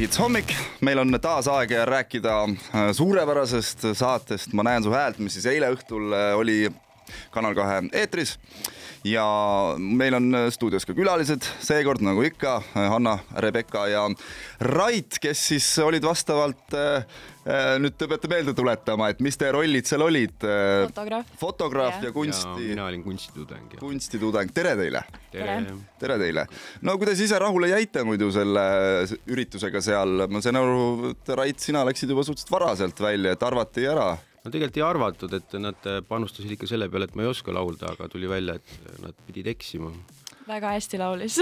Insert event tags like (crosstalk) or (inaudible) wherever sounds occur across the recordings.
Hits hommik, meil on taas aeg rääkida äh, suurepärasest saatest. Ma näen su häält, mis siis eile õhtul äh, oli Kanal kahe eetris ja meil on stuudios ka külalised, seekord nagu ikka Hanna, Rebecca ja Rait, kes siis olid vastavalt äh, nüüd te peate meelde tuletama, et mis teie rollid seal olid? fotograaf. fotograaf ja, ja kunsti. mina olin kunstitudeng. kunstitudeng, tere teile. tere, tere teile. no kuidas ise rahule jäite muidu selle üritusega seal, ma sain aru, et Rait, sina läksid juba suhteliselt varaselt välja, et arvati ära no tegelikult ei arvatud, et nad panustasid ikka selle peale, et ma ei oska laulda, aga tuli välja, et nad pidid eksima. väga hästi laulis.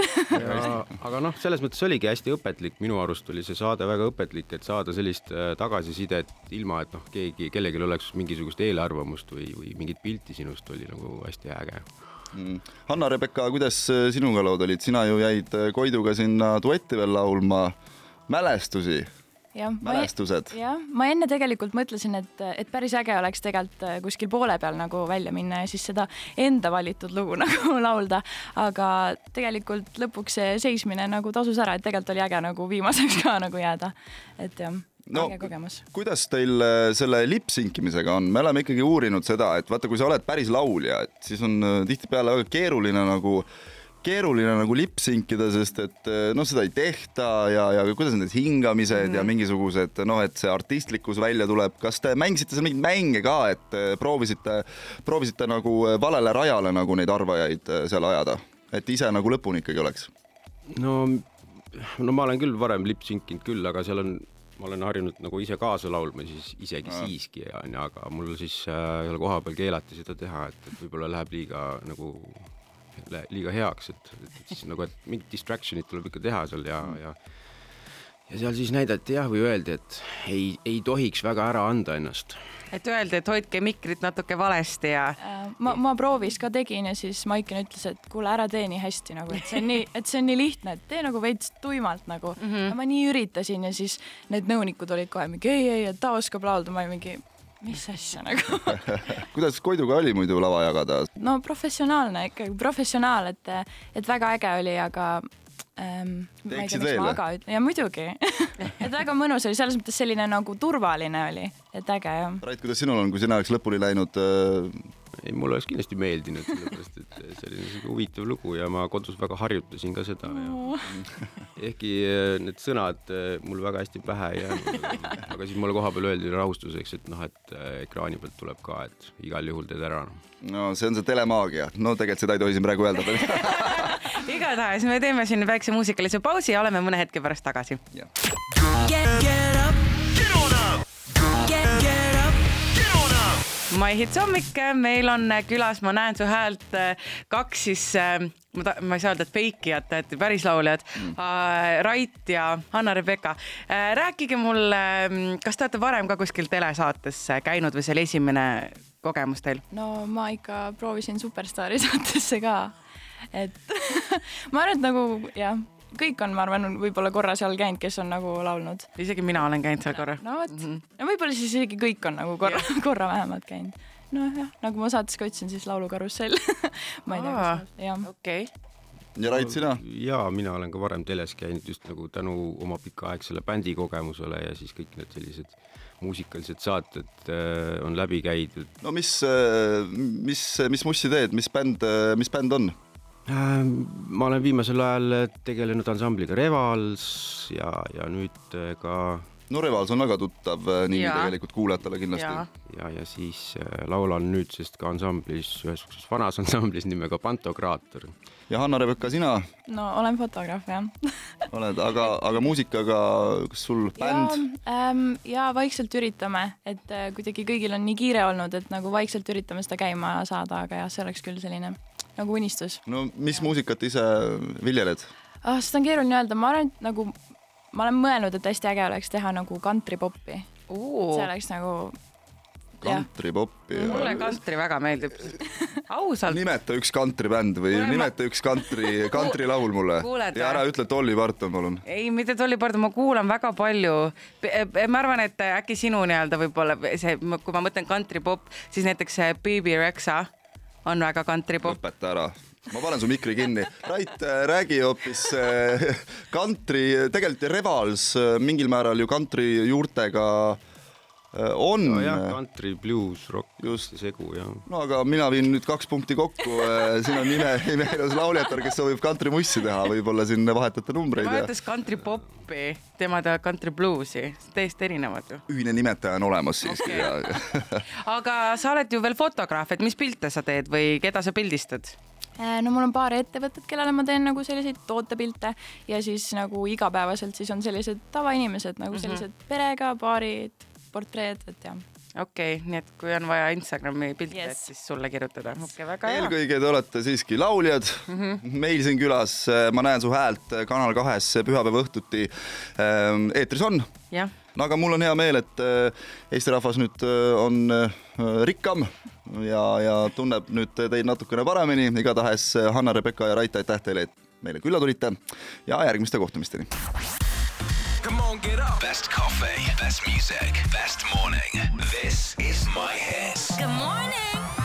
Aga noh, selles mõttes oligi hästi õpetlik, minu arust oli see saade väga õpetlik, et saada sellist äh, tagasisidet ilma, et noh, keegi, kellelgi oleks mingisugust eelarvamust või, või mingit pilti sinust oli nagu hästi äge. Mm.. Hanna-Rebecca, kuidas äh, sinuga lood olid, sina ju jäid äh, Koiduga sinna duetti veel laulma, mälestusi mälestused. jah, ma enne tegelikult mõtlesin, et, et päris äge oleks tegelikult äh, kuskil poole peal nagu välja minna ja siis seda enda valitud lugu (laughs) nagu laulda, aga tegelikult lõpuks see seismine nagu tasus ära, et tegelikult oli äge nagu viimaseks ka (laughs) nagu jääda, et jah no, kuidas teil äh, selle lipsinkimisega on, me oleme ikkagi uurinud seda, et vaata, kui sa oled päris laulja, et siis on äh, tihtipeale väga keeruline nagu äh, keeruline nagu lipsinkida, sest et eh, noh, seda ei tehta ja, ja kuidas need hingamised mm ja mhm. mingisugused noh, et see artistlikkus välja tuleb. kas te mängisite seal mingeid mänge ka, et eh, proovisite, proovisite nagu eh, valele rajale nagu neid arvajaid seal ajada, et ise nagu lõpuni ikkagi oleks? no, no ma olen küll varem lipsinkinud küll, aga seal on ma olen harjunud nagu ise kaasa laulma, siis isegi ja. siiski onju, aga mul siis äh, seal kohapeal keelati seda teha, et, et võib-olla läheb liiga nagu liiga heaks, et, et siis nagu, et mingid distraction'id tuleb ikka teha seal ja mm., ja ja seal siis näidati jah, või öeldi, et ei, ei tohiks väga ära anda ennast. et öeldi, et hoidke mikrit natuke valesti ja äh,. ma, ma proovis ka tegin ja siis Maiken ütles, et kuule, ära tee nii hästi nagu, et see on nii, et see on nii lihtne, et tee nagu veits tuimalt nagu mm. -hmm. ma nii üritasin ja siis need nõunikud olid kohe mingi ei, ei, et ta oskab laulda, ma olin mingi mis asja nagu (laughs) kuidas Koiduga oli muidu lava jagada? no professionaalne ikkagi, professionaal, et, et väga äge oli, aga ähm,. teeksid veel? ja muidugi (laughs) et väga mõnus oli, selles mõttes selline nagu turvaline oli, et äge jah. Rait, kuidas sinul on, kui sina oleks lõpuni läinud äh, ei, mulle oleks kindlasti meeldinud, sellepärast et see oli niisugune huvitav lugu ja ma kodus väga harjutasin ka seda ja ehkki eh, need sõnad eh, mul väga hästi pähe ei jäänud, aga siis mulle kohapeal öeldi rahustuseks, et noh, et eh, ekraani pealt tuleb ka, et igal juhul teed ära. no see on see telemaagia, no tegelikult seda ei tohi siin praegu öelda (laughs) igatahes me teeme siin väikse muusikalise pausi ja oleme mõne hetke pärast tagasi. My Hits hommik, meil on külas, ma näen su häält, kaks siis, ma ta-, ma ei saa öelda, et feikijat, et päris lauljad mm., Rait ja Hanna-Rebecca. rääkige mulle, kas te olete varem ka kuskil telesaates käinud või see oli esimene kogemus teil? no ma ikka proovisin Superstaari saatesse ka, et (laughs) ma arvan, et nagu jah kõik on, ma arvan, võib-olla korra seal käinud, kes on nagu laulnud. isegi mina olen käinud seal korra. no vot mm -hmm., no võib-olla siis isegi kõik on nagu korra, (laughs) korra vähemalt käinud. nojah, nagu ma saates ka ütlesin, siis Laulukarussell (laughs) ma ei tea, kas, jah. okei okay ja Rait, sina? ja mina olen ka varem teles käinud just nagu tänu oma pikaaegsele bändi kogemusele ja siis kõik need sellised muusikalised saated äh, on läbi käidud. no mis, äh, mis, mis Mussi teed, mis bänd, äh, mis bänd on? Ähm, ma olen viimasel ajal tegelenud ansambliga Revals ja, ja nüüd äh, ka no Revals on väga tuttav äh, nimi tegelikult kuulajatele kindlasti. ja, ja, siis äh, laulan nüüdsest ka ansamblis, ühes siukses vanas ansamblis nimega Pantokraator. ja Hanna-Rebecca, sina? no olen fotograaf jah (laughs) oled, aga, aga muusikaga, kas sul bänd? Ähm, ja vaikselt üritame, et kuidagi kõigil on nii kiire olnud, et nagu vaikselt üritame seda käima saada, aga jah, see oleks küll selline nagu unistus. no mis muusikat ise viljeled ah,? seda on keeruline öelda, ma arvan, et nagu ma olen mõelnud, et hästi äge oleks teha nagu kantripopi. see oleks nagu kantripoppi. mulle kantri väga meeldib. ausalt. nimeta üks kantribänd või Mulle nimeta ma... üks kantri, kantrilaul mulle. ja ära ütle Dolly Parton, palun. ei, mitte Dolly Parton, ma kuulan väga palju. ma arvan, et äkki sinu nii-öelda võib-olla see, kui ma mõtlen kantripop, siis näiteks Baby Rexa on väga kantripop. lõpeta ära ma panen su mikri kinni. Rait, räägi hoopis kantri, tegelikult Revals mingil määral ju kantri juurtega Äh, on no. jah, country, blues, rock, segu ja. no aga mina viin nüüd kaks punkti kokku. Äh, siin on ime, (laughs) imeilus lauljatar, kes soovib country mussi teha, võib-olla siin vahetate numbreid. tema ütles country popi, tema tahab country bluesi, täiesti erinevad ju. ühine nimetaja on olemas siiski okay. (laughs) aga sa oled ju veel fotograaf, et mis pilte sa teed või keda sa pildistad? Äh, no mul on paar ettevõtet, kellele ma teen nagu selliseid tootepilte ja siis nagu igapäevaselt siis on sellised tavainimesed nagu mhm. sellised mm -hmm. perega, paarid portreed, et jah okei okay,, nii et kui on vaja Instagrami pilte yes., et siis sulle kirjutada. Okay, eelkõige te olete siiski lauljad mm. -hmm. meil siin külas, äh, ma näen su häält äh, Kanal kahes pühapäeva õhtuti eetris on. no aga mul on hea meel, et Eesti rahvas nüüd on rikkam ja, ja tunneb nüüd teid natukene paremini. igatahes Hanna-Rebecca ja Rait, aitäh teile, et meile külla tulite ja järgmiste kohtumisteni. it up. Best coffee, best music, best morning. This is my hits. Good morning.